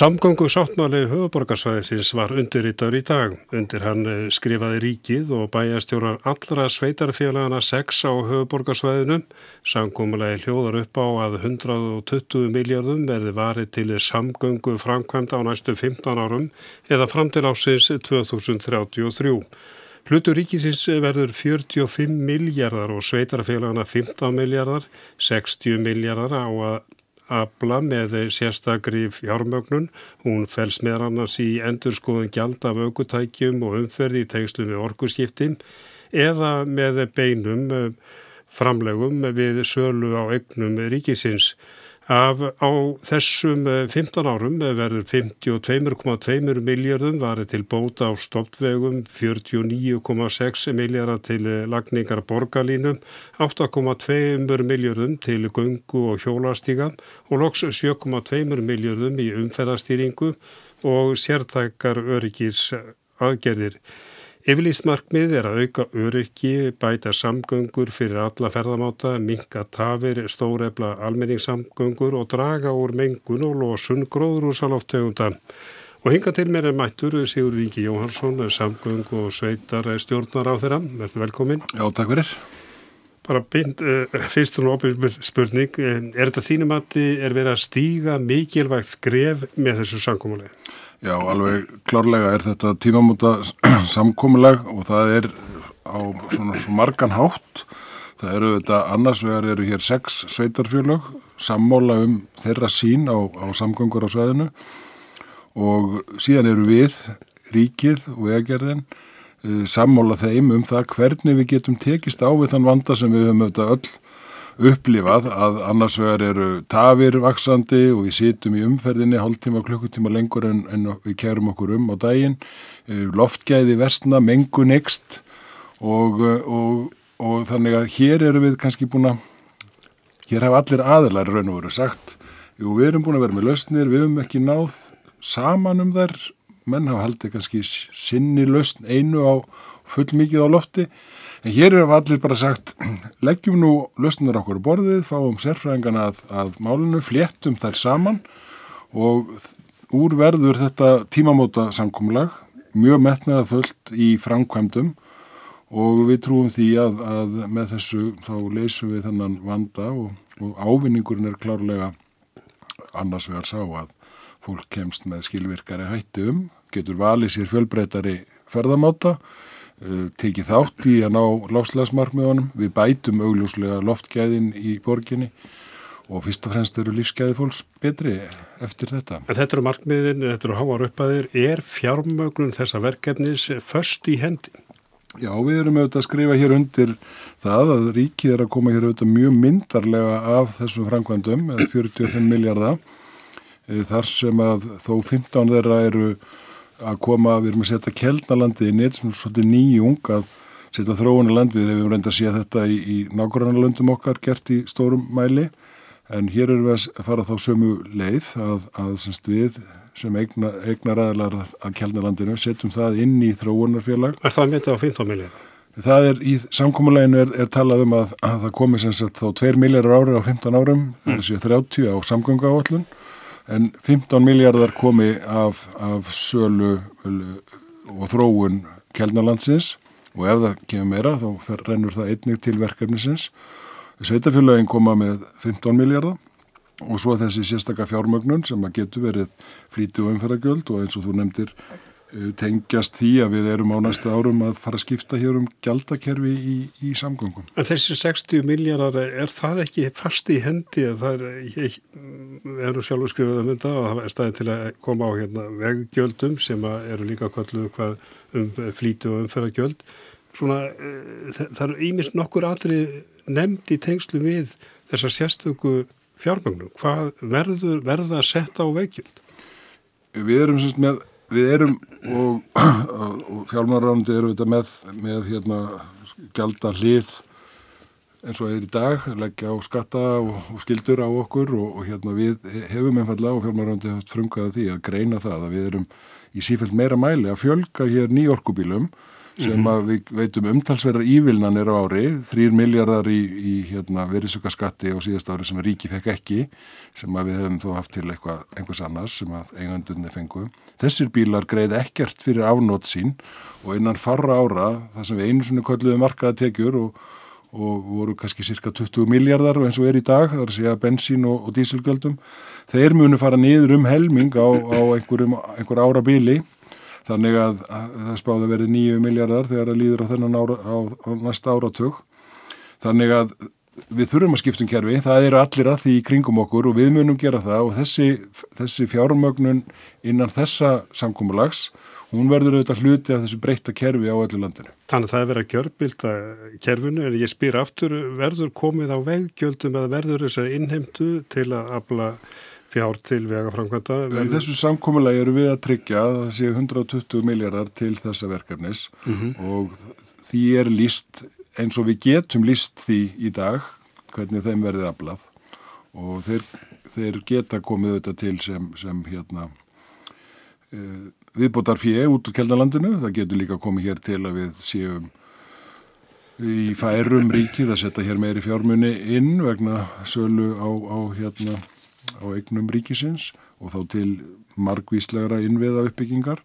Samgöngu sáttmáli höfuborgarsvæðisins var undirritaður í dag. Undir hann eh, skrifaði ríkið og bæjastjórar allra sveitarfélagana 6 á höfuborgarsvæðinu. Samgómulegi hljóðar upp á að 120 miljardum verði varið til samgöngu framkvæmda á næstu 15 árum eða fram til ásins 2033. Hlutur ríkisins verður 45 miljardar og sveitarfélagana 15 miljardar, 60 miljardar á að afla með sérstakri fjármögnun. Hún fels með annars í endurskoðun gjald af aukutækjum og umferði í tengslu með orkurskiptim eða með beinum eh, framlegum við sölu á egnum ríkisins. Af á þessum 15 eh, árum verður 52,2 miljardum varið til bóta á stoppvegum, 49,6 miljardar til lagningar borgarlínum, 8,2 miljardum til gungu og hjólastíga og loks 7,2 miljardum í umferðarstýringu og sértækar öryggis aðgerðir. Yfirlýst markmið er að auka öryggi, bæta samgöngur fyrir alla ferðamáta, minka tafir, stórefla almenningssamgöngur og draga úr mengun og losun gróðrúsaloftegunda. Og hinga til mér er mættur Sigur Ríki Jóhansson, samgöng og sveitar stjórnar á þeirra. Verður velkomin. Já, takk fyrir. Bara beint, uh, fyrst og náttúrulega spurning, eh, er þetta þínum að þið er verið að stíga mikilvægt skref með þessu samkómulega? Já, alveg klárlega er þetta tímamóta samkominnleg og það er á svona svo margan hátt. Það eru þetta, annars vegar eru hér sex sveitarfjölög, sammóla um þeirra sín á, á samgöngur á sveðinu og síðan eru við, ríkið og vegagerðin, eh, sammóla þeim um það hvernig við getum tekist á við þann vanda sem við höfum auðvitað öll upplifað að annars vegar eru tafir vaksandi og við situm í umferðinni hálftíma, klukkutíma lengur en, en við kærum okkur um á daginn. Eh, loftgæði versna, mengu next og, og, og þannig að hér eru við kannski búin að hér hafa allir aðlar raun og veru sagt jú við erum búin að vera með lausnir, við höfum ekki náð saman um þær. Menn hafa haldið kannski sinni lausn einu á full mikið á lofti En hér er allir bara sagt, leggjum nú löstunar okkur borðið, fáum sérfræðingana að, að málinu, fléttum þær saman og úr verður þetta tímamóta samkómulag, mjög metnaða fullt í framkvæmdum og við trúum því að, að með þessu þá leysum við þennan vanda og, og ávinningurinn er klárlega annars vegar sá að fólk kemst með skilvirkari hætti um, getur valið sér fjölbreytari ferðamáta Uh, tekið þátt í að ná lofslagsmarkmiðunum. Við bætum augljóslega loftgæðin í borginni og fyrst og fremst eru lífsgæði fólks betri eftir þetta. En þetta eru markmiðin, þetta eru háar uppaðir. Er fjármögnun þessa verkefnis först í hendin? Já, við erum auðvitað að skrifa hér undir það að ríkið er að koma hér auðvitað mjög myndarlega af þessum framkvæmdum, 45 miljardar, eh, þar sem að þó 15 þeirra eru að koma, við erum að setja kelnalandið í neitt sem er svolítið nýjung að setja þróunaland, við hefum reynda að sé þetta í, í nákvæmlega okkar gert í stórum mæli, en hér erum við að fara þá sömu leið að, að semst við sem eigna, eignar aðlar að kelnalandinu setjum það inn í þróunarfélag. Er það myndið á 15 miljónar? Það er í samkómuleginu er, er talað um að, að það komi sem sagt þá 2 miljónar árið á 15 árum, mm. þessi 30 á samgöngu áallun en 15 miljardar komi af, af sölu og þróun kelnalandsins og ef það kemur meira þá fer, rennur það einnig til verkefnisins. Sveitafélagin koma með 15 miljardar og svo þessi sérstakka fjármögnun sem að getur verið flíti og umferðagjöld og eins og þú nefndir tengjast því að við erum á næsta árum að fara að skipta hér um gjaldakerfi í, í samgöngum. En þessi 60 miljardar, er það ekki fast í hendi að það er, eru sjálfur skrifað um þetta og það er staðið til að koma á hérna veggjöldum sem eru líka kalluð hvað um flítu og umferðagjöld. Svona, eh, það eru ímins nokkur aðri nefnd í tengslu við þessar sérstöku fjármögnum. Hvað verður, verður það að setja á veggjöld? Við erum semst með við erum og, og fjálmarrandi eru þetta með, með hérna gælda hlið eins og er í dag, leggja á skatta og, og skildur á okkur og, og hérna við hefum einfallega og fjálmarrandi frumkaði því að greina það að við erum í sífælt meira mæli að fjölga hér nýjorkubílum sem -hmm. að við veitum umtalsverðar ívilnanir á ári, þrýr miljardar í, í hérna, verðsökkaskatti á síðast ári sem ríki fekk ekki, sem að við hefum þó haft til eitthvað, einhvers annars sem að eigandunni fengu. Þessir bílar greið ekkert fyrir afnót sín og innan farra ára, það sem við einu svona kolluðu markaða tekjur og, og voru kannski cirka 20 miljardar og eins og er í dag, það er að bensín og, og dísilgjöldum, þeir munu fara niður um helming á, á einhverjum, einhver ára bíli Þannig að, að það spáði að verði nýju miljardar þegar það líður á þennan ára, á, á næsta áratug. Þannig að við þurfum að skiptum kerfi, það eru allir að því í kringum okkur og við munum gera það og þessi, þessi fjármögnun innan þessa samkómulags, hún verður auðvitað hluti af þessu breyta kerfi á öllu landinu. Þannig að það er verið að gjörbilda kerfinu en ég spýr aftur, verður komið á veggjöldum eða verður þessari innheimtu til að afla fjár til vegaframkvæmda. Í þessu samkómulagi eru við að tryggja að það séu 120 miljardar til þessa verkefnis mm -hmm. og því er líst eins og við getum líst því í dag hvernig þeim verði aflað og þeir, þeir geta komið auðvitað til sem, sem hérna e, viðbótar fjö út úr keldalandinu, það getur líka komið hér til að við séum í færum ríkið að setja hér meiri fjármunni inn vegna sölu á, á hérna á eignum ríkisins og þá til margvíslegra innviða uppbyggingar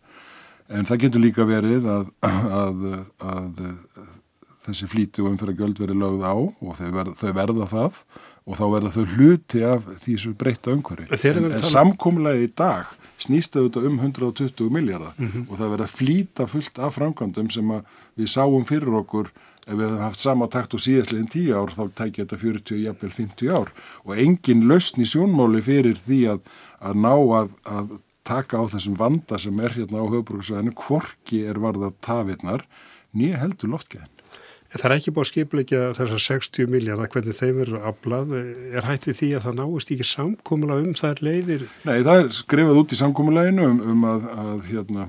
en það getur líka verið að, að, að, að þessi flíti og umfyrir göld verið lögð á og þau verða, þau verða það og þá verða þau hluti af því sem breyta umhverfi. En, en samkómulega í dag snýst auðvitað um 120 miljardar mm -hmm. og það verða flýta fullt af framkvæmdum sem við sáum fyrir okkur ef við hefum haft sama takt og síðastleginn 10 ár þá tækja þetta 40, jafnvel 50 ár og engin lausn í sjónmáli fyrir því að, að ná að, að taka á þessum vanda sem er hérna á höfbruksvæðinu, hvorki er varða tafinnar, nýja heldur loftgæðin. Það er ekki búið að skipleika þessar 60 miljardar hvernig þeim eru aflað. Er hættið því að það náist ekki samkómula um þær leiðir? Nei, það er skrifað út í samkómuleginu um, um að, að hérna,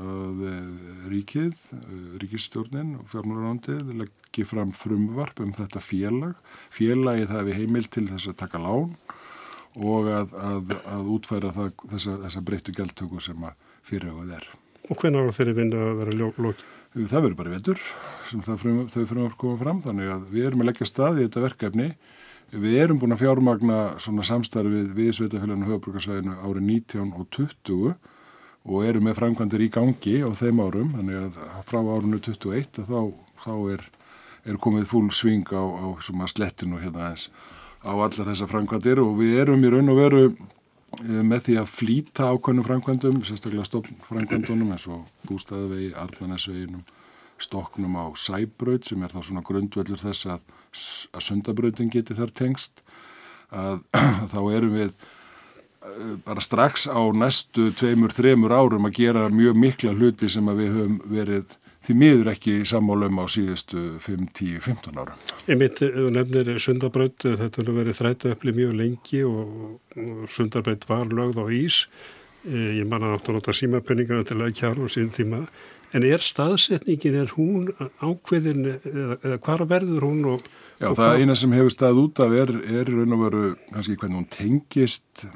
að eh, ríkið, eh, ríkistjórnin og fjármálarándið leggir fram frumvarp um þetta félag. Félagið hafi heimil til þess að taka lán og að, að, að útfæra það, þessa, þessa breyttu gæltöku sem að fyrirhauð er. Og hvernig ára þeirri vinna að vera lókið? Það verður bara vetur sem frum, þau frumvarp koma fram þannig að við erum að leggja stað í þetta verkefni. Við erum búin að fjármagna samstarfið við Sveitafélaginu höfbrukarsvæðinu árið 19 og 20 og eru með framkvæmdir í gangi á þeim árum, þannig að frá árunnu 21 þá, þá er, er komið fúl sving á, á slettinu hérna eins á allar þessa framkvæmdir og við erum í raun og veru eh, með því að flýta ákveðnum framkvæmdum, sérstaklega stoppframkvæmdunum eins og bústæðavegi, arðanæsveginum, stoknum á sæbraut sem er þá svona grundvöldur þess að, að sundabrautin geti þar tengst, að þá erum við bara strax á næstu tveimur, þremur árum að gera mjög mikla hluti sem að við höfum verið því miður ekki sammálum á síðustu 5, 10, 15 ára. Ég mitt, þú nefnir sundarbröð, þetta hefur verið þrættu öfli mjög lengi og, og sundarbröð var lögð á ís. Eh, ég manna átt að nota símapenningarna til að kjára á sín tíma. En er staðsetningin, er hún ákveðin eða, eða hvar verður hún? Og, Já, og það hva... eina sem hefur stað út af er, er raun og veru kannski hvernig hún tengist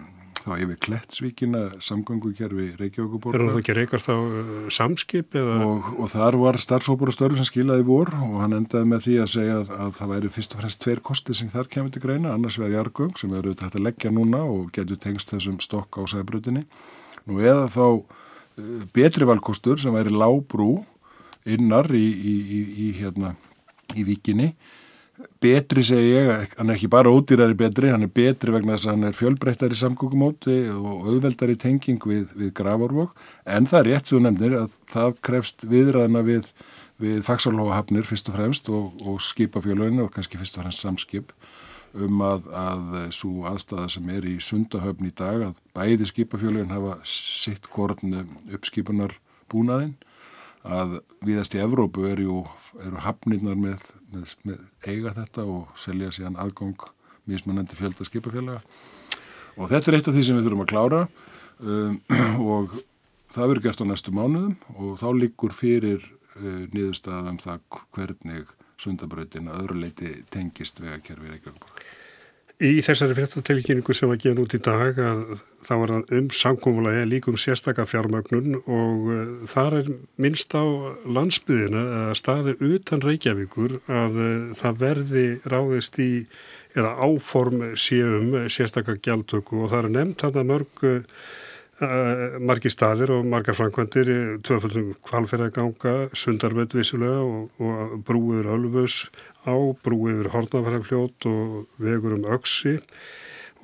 þá yfir Klettsvíkina samgöngukerfi Reykjavíkuborgar. Er það ekki reykast á uh, samskip eða? Og, og þar var starfsópur og störður sem skilaði vor og hann endaði með því að segja að, að það væri fyrst og fremst tveir kosti sem þar kemur til greina, annars verði jargöng sem verður þetta að leggja núna og getur tengst þessum stokk á sæbrutinni. Nú eða þá uh, betri valkostur sem væri lábrú innar í, í, í, í hérna, víkinni betri segi ég, hann er ekki bara ódýrari betri, hann er betri vegna þess að hann er fjölbreyttari samgókumóti og auðveldari tenging við, við gravarvok en það er rétt sem þú nefnir að það krefst viðræðina við, við fagsálóhafnir fyrst og fremst og, og skipafjölöginu og kannski fyrst og fremst samskip um að, að svo aðstæða sem er í sundahöfn í dag að bæði skipafjölögin hafa sitt korn uppskipunar búnaðinn að viðast í Evrópu eru, eru hafnirnar með með, með eiga þetta og selja síðan aðgóng mismunandi fjölda skipafélaga og þetta er eitt af því sem við þurfum að klára um, og það verður gert á næstu mánuðum og þá líkur fyrir uh, niðurstaðum það hvernig sundabröðin að öðru leiti tengist vegakerfi Reykjavík. Í þessari fréttatilkynningu sem var gefn út í dag að þá er það um samkómulagi líkum sérstakar fjármögnun og uh, þar er minnst á landsbyðina að staði utan Reykjavíkur að uh, það verði ráðist í eða áform séum sérstakar gjaldtöku. Og það er nefnt hann að mörg uh, margi staðir og margar framkvæmdir tvöfaldum kvalferðaganga sundarveld vissulega og, og brúiður Ölfus á brúiður Hortnafærafljót og vegur um Öksi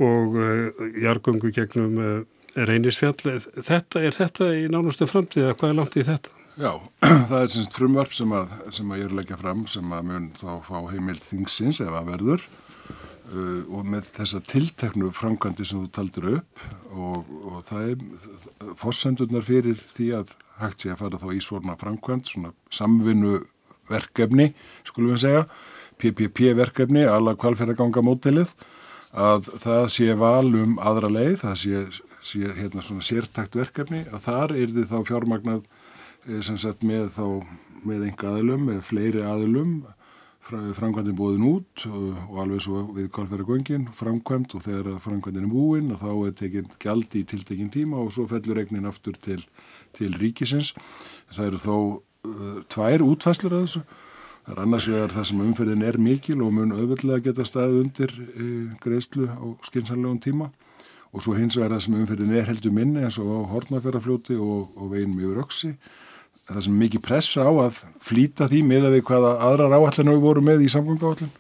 og uh, jargöngu gegnum uh, reynisfjall. Þetta, er þetta í nánustu framtíða? Hvað er langt í þetta? Já, það er semst frumvarp sem að, sem að ég er að leggja fram sem að mun þá fá heimild þingsins ef að verður uh, og með þessa tilteknu framkvæmdi sem þú taldur upp og, og það er fórsendurnar fyrir því að hægt sé að fara þá í svona framkvæmd, svona samvinnu verkefni, skulum við segja, PPP verkefni, alla kvalferðaganga mótilið að það sé valum aðra leið, það sé, sé hérna svona sértakt verkefni að þar er þið þá fjármagnað eh, sem sagt með þá með enga aðlum, með fleiri aðlum framkvæmdinn búin út og, og alveg svo við kvalfæragöngin framkvæmt og þegar framkvæmdinn er búin og þá er tekinn gjaldi í tiltekinn tíma og svo fellur regnin aftur til, til ríkisins. Það eru þó tvær útfæslur að þessu. Það er annars vegar það sem umferðin er mikil og mun auðvitað geta staðið undir e, greiðslu á skinsanlegum tíma. Og svo hins vegar það sem umferðin er heldur minni eins og á hortnafjörðarfljóti og, og veginum yfir öksi. Það sem mikið pressa á að flýta því með að við hvaða aðrar áallinu við vorum með í samgöngáallin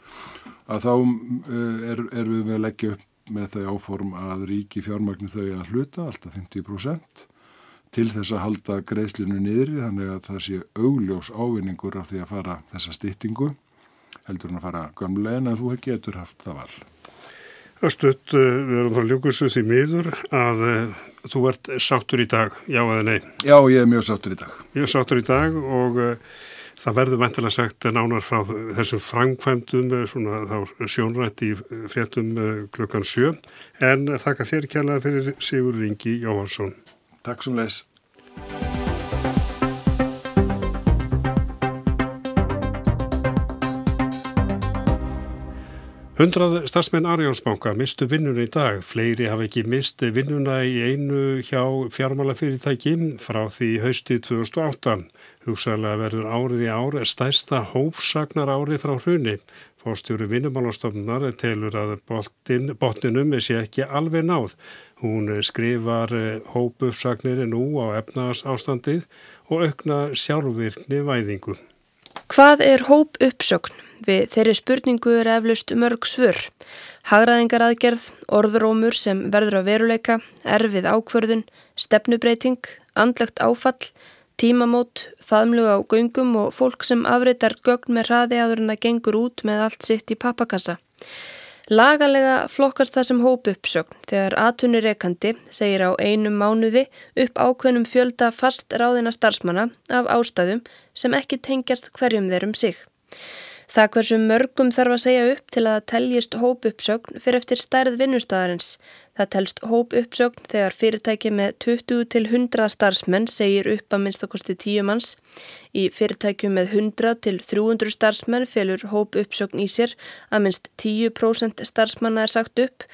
að þá e, er, er við að leggja upp með þau áform að ríki fjármagnu þau að hluta, alltaf 50% til þess að halda greiðslinu niður þannig að það sé augljós ávinningur af því að fara þessa styttingu heldur hann að fara gamlega en að þú getur haft það val. Östuðt, eh, við erum frá Ljókusu því miður að uh, þú ert sáttur í dag, já eða nei? Já, ég er mjög sáttur í dag. Mjög sáttur í dag og uh, það verður mentilega sagt nánar frá þessum frangkvæmdum svona þá sjónrætt í fréttum klukkan sjö en þakka þér kjærlega fyrir Sigur Ringi Jóhansson. Takk sem leis. Hundrað starfsmenn Arjónsbanka mistu vinnuna í dag. Fleiri hafa ekki mist vinnuna í einu hjá fjármálafyrirtæki frá því hausti 2008. Hugsaðlega verður árið í ár stærsta hófsagnar árið frá hruni. Fórstjóru vinnumálastofnunar telur að botnin, botninum sé ekki alveg náð. Hún skrifar eh, hópuppsagnir nú á efnaðars ástandið og aukna sjálfvirkni væðingu. Hvað er hópuppsögn? Við þeirri spurningu er eflust mörg svör. Hagraðingar aðgerð, orðrómur sem verður að veruleika, erfið ákvörðun, stefnubreiting, andlegt áfall, tímamót, faðmlug á göngum og fólk sem afritar gögn með hraði aður en það gengur út með allt sitt í pappakassa. Lagalega flokkast það sem hóp uppsögn þegar atvinnureikandi segir á einum mánuði upp ákveðnum fjölda fast ráðina starfsmanna af ástæðum sem ekki tengjast hverjum þeir um sig. Það hversu mörgum þarf að segja upp til að teljist hóp uppsögn fyrir eftir stærð vinnustæðarins. Það telst hóp uppsögn þegar fyrirtæki með 20 til 100 starfsmenn segir upp að minnst okkosti 10 manns. Í fyrirtæki með 100 til 300 starfsmenn félur hóp uppsögn í sér að minnst 10% starfsmanna er sagt upp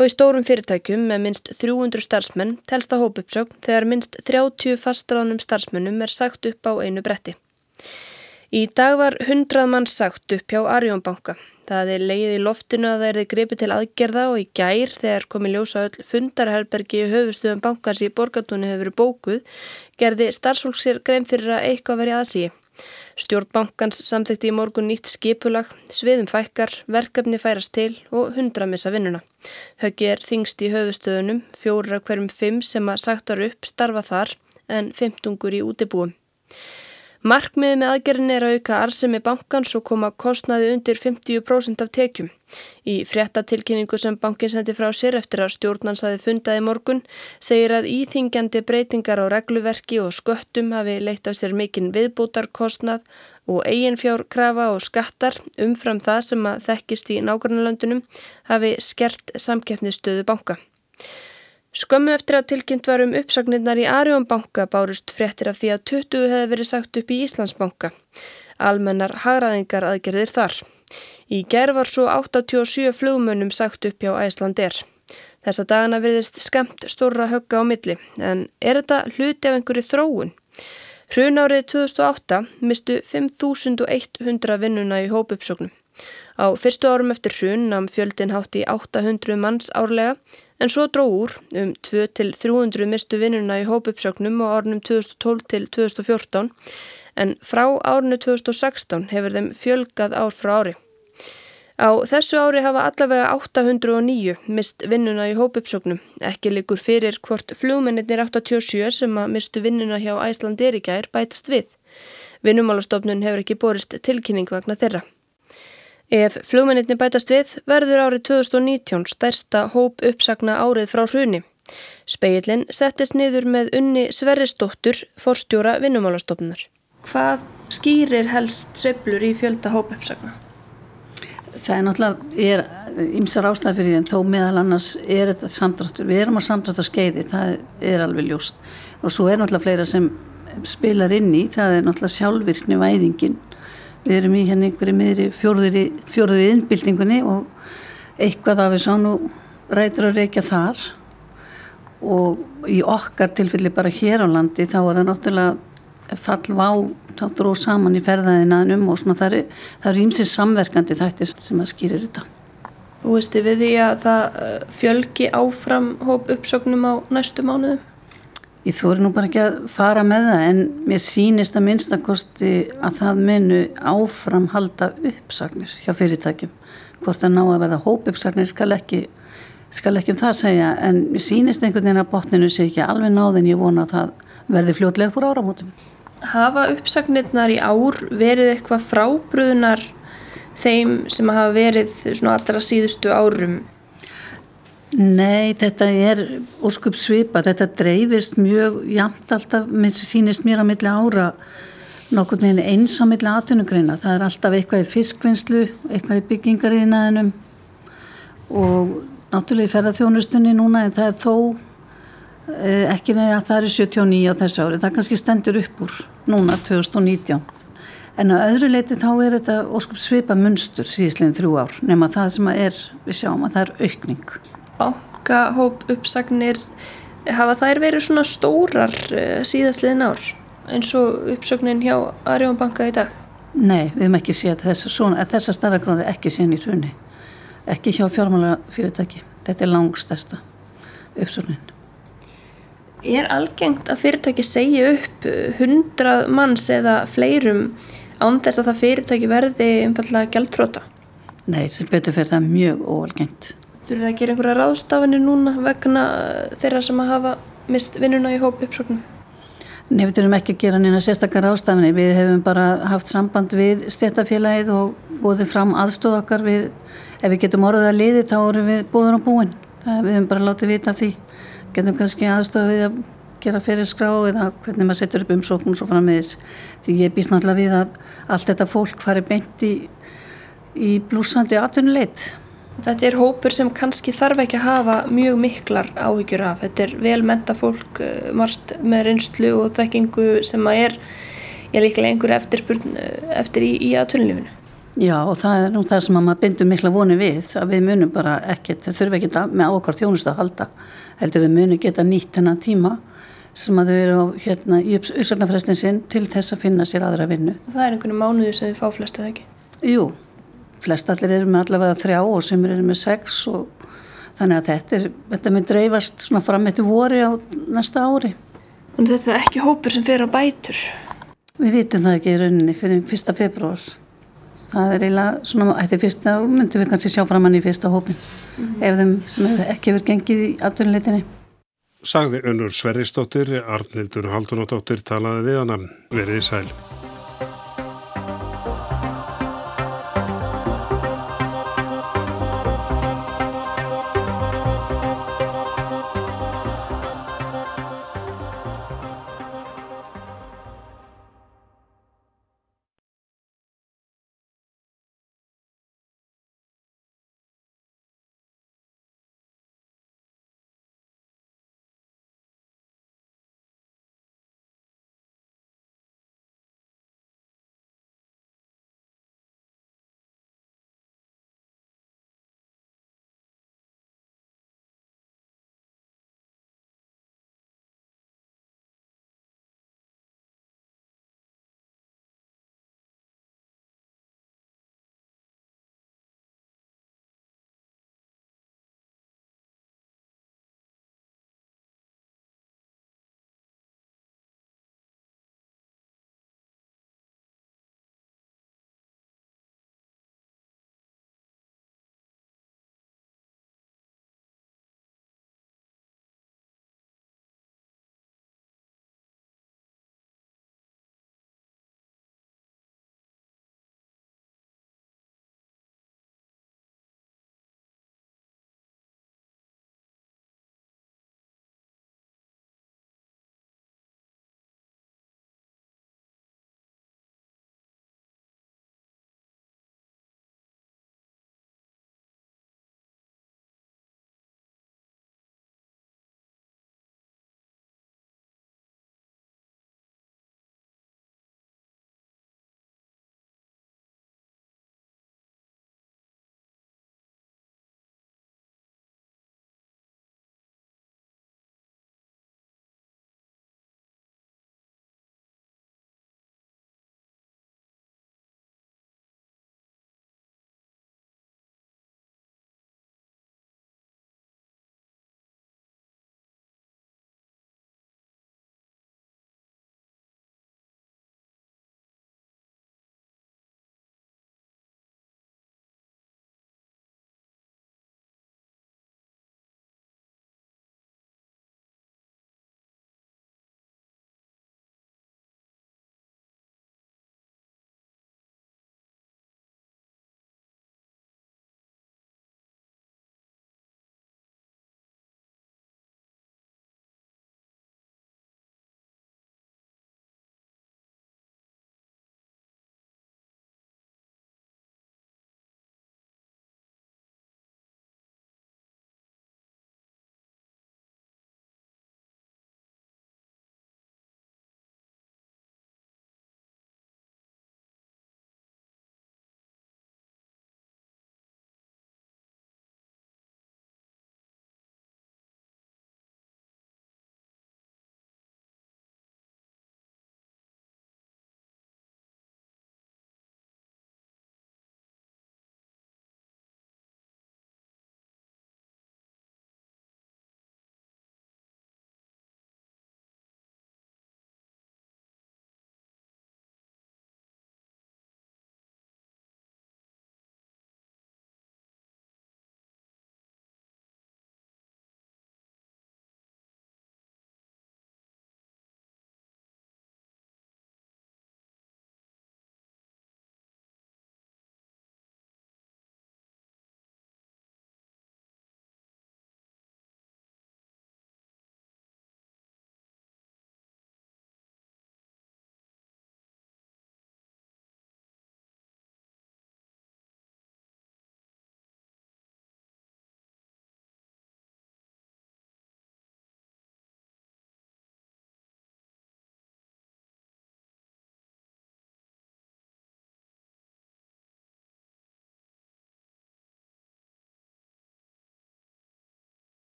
og í stórum fyrirtækjum með minnst 300 starfsmenn telst að hóp uppsögn þegar minnst 30 fastráðnum starfsmennum er sagt upp á einu bretti. Í dag var hundrað mann sagt upp hjá Arjónbanka. Það er leið í loftinu að það er þið gripið til aðgerða og í gær þegar komi ljósa öll fundarherbergi í höfustuðum bankans í borgatúni hefur verið bókuð, gerði starfsfólk sér grein fyrir að eitthvað verið aðsíi. Stjórnbankans samþekti í morgun nýtt skipulag, sviðum fækkar, verkefni færast til og hundra missa vinnuna. Höggi er þingst í höfustöðunum, fjóra hverjum fimm sem að sagt var upp starfa þar en fimmtungur í útibúum. Markmiði með aðgerðin er að auka arsemi bankans og koma kostnaði undir 50% af tekjum. Í fréttatilkynningu sem bankin sendi frá sér eftir að stjórnansaði fundaði morgun segir að íþingjandi breytingar á regluverki og sköttum hafi leitt af sér mikinn viðbútarkostnað og eiginfjárkrafa og skattar umfram það sem að þekkist í nákvæmlega hafi skert samkeppnistöðu banka. Skömmu eftir að tilkynnt var um uppsagnirnar í Arjónbanka bárust fréttir af því að 20 hefði verið sagt upp í Íslandsbanka. almennar hagraðingar aðgerðir þar. Í gerð var svo 87 flugmönnum sagt upp hjá Æslandir. Þessa dagana verðist skemmt stóra högga á milli en er þetta hluti af einhverju þróun? Hrunárið 2008 mistu 5.100 vinnuna í hópuppsóknum. Á fyrstu árum eftir hrun namn fjöldin hátt í 800 manns árlega en svo dró úr um 2-300 mistu vinnuna í hópuppsóknum á árunum 2012 til 2014 en frá árunu 2016 hefur þeim fjölgað ár frá ári. Á þessu ári hafa allavega 809 mist vinnuna í hópuppsóknum. Ekki likur fyrir hvort flugmennir 87 sem að mistu vinnuna hjá Æslandir í gær bætast við. Vinnumálastofnun hefur ekki borist tilkynning vegna þeirra. Ef flugmennir bætast við verður árið 2019 stærsta hóp uppsagna árið frá hruni. Speillin settist niður með unni Sverrisdóttur, forstjóra vinnumálastofnunar. Hvað skýrir helst sveplur í fjölda hóp uppsagna? Það er náttúrulega ímsar ástæði fyrir því en þó meðal annars er þetta samdráttur. Við erum á samdráttur skeiði, það er alveg ljóst. Og svo er náttúrulega fleira sem spilar inn í, það er náttúrulega sjálfvirkni væðingin. Við erum í hérna einhverju miðri fjóruði innbildingunni og eitthvað af þess að nú rætur að reykja þar og í okkar tilfelli bara hér á landi þá er það náttúrulega fallvá þá dróð saman í ferðaðinaðnum og svona það eru ímsið samverkandi þættir sem að skýrir þetta. Þú veistu við því að það uh, fjölgi áfram hóp uppsögnum á næstu mánuðum? Ég þóri nú bara ekki að fara með það en mér sínist að minnstakosti að það menu áfram halda uppsagnir hjá fyrirtækjum. Hvort það ná að verða hóp uppsagnir skal ekki, skal ekki um það segja en mér sínist einhvern veginn að botninu sé ekki alveg náðin ég vona að það verði fljótlega úr áramótum hafa uppsagnirnar í ár verið eitthvað frábröðunar þeim sem hafa verið allra síðustu árum? Nei, þetta er óskup svipa, þetta dreifist mjög jæmt alltaf, sínist mér á milli ára nokkur neginn eins á milli atvinnugreina, það er alltaf eitthvað í fiskvinnslu, eitthvað í byggingariðinaðinum og náttúrulega í ferðarþjónustunni núna en það er þó Eh, ekki nefnir að það eru 79 á þessu ári, það kannski stendur upp úr núna 2019 en á öðru leiti þá er þetta óskup svipa munstur síðsleginn þrjú ár nema það sem er, við sjáum að það er aukning Bankahóp uppsagnir hafa þær verið svona stórar eh, síðastliðin ár eins og uppsögnin hjá Arjón banka í dag Nei, við hefum ekki séð þess, svona, þessa starra gráði ekki séð í hrunni ekki hjá fjármála fyrirtæki þetta er langstæsta uppsögnin Er algengt að fyrirtæki segja upp hundrað manns eða fleirum án þess að það fyrirtæki verði einfallega gæltróta? Nei, sem betur fyrir það mjög óalgengt. Þurfum við að gera einhverja ráðstafanir núna vegna þeirra sem að hafa mist vinnuna í hóp uppsóknum? Nei, við þurfum ekki að gera neina sérstakar ráðstafanir. Við hefum bara haft samband við stjættafélagið og búið fram aðstóð okkar við, ef við getum orðið að liði þá erum við búður á búin. Það, við hefum bara látið vita því getum kannski aðstofið að gera fyrir skrá eða hvernig maður setur upp umsóknum svo fram með þess því ég býst náttúrulega við að allt þetta fólk fari beint í, í blúsandi atvinnuleit Þetta er hópur sem kannski þarf ekki að hafa mjög miklar áhyggjur af þetta er velmenta fólk eh, margt með reynslu og þekkingu sem að er ég líklega einhver eftir, eftir í, í atvinnulífinu Já og það er nú það sem maður bindur mikla voni við að við munum bara ekkert, þau þurfum ekkert með ákvar þjónustu að halda heldur þau munum geta nýtt hennar tíma sem að þau eru á, hérna, í uppsöknarfrestin sinn til þess að finna sér aðra vinnu. Og það er einhvern mánuði sem þau fá flest eða ekki? Jú, flest allir eru með allavega þrjá og sem eru með sex og þannig að þetta, er, þetta mun dreifast svona fram eftir voru á næsta ári. En þetta er ekki hópur sem fer á bætur? Við vitum það ekki í rauninni fyrir fyrsta februar það er eiginlega svona, þetta er fyrsta, myndum við kannski sjá framann í fyrsta hópin mm -hmm. ef þeim sem ekki hefur gengið í atvinnuleitinni. Sagði Önnur Sverrisdóttir, Arnildur Haldunadóttir talaði við hana, verið í sæl.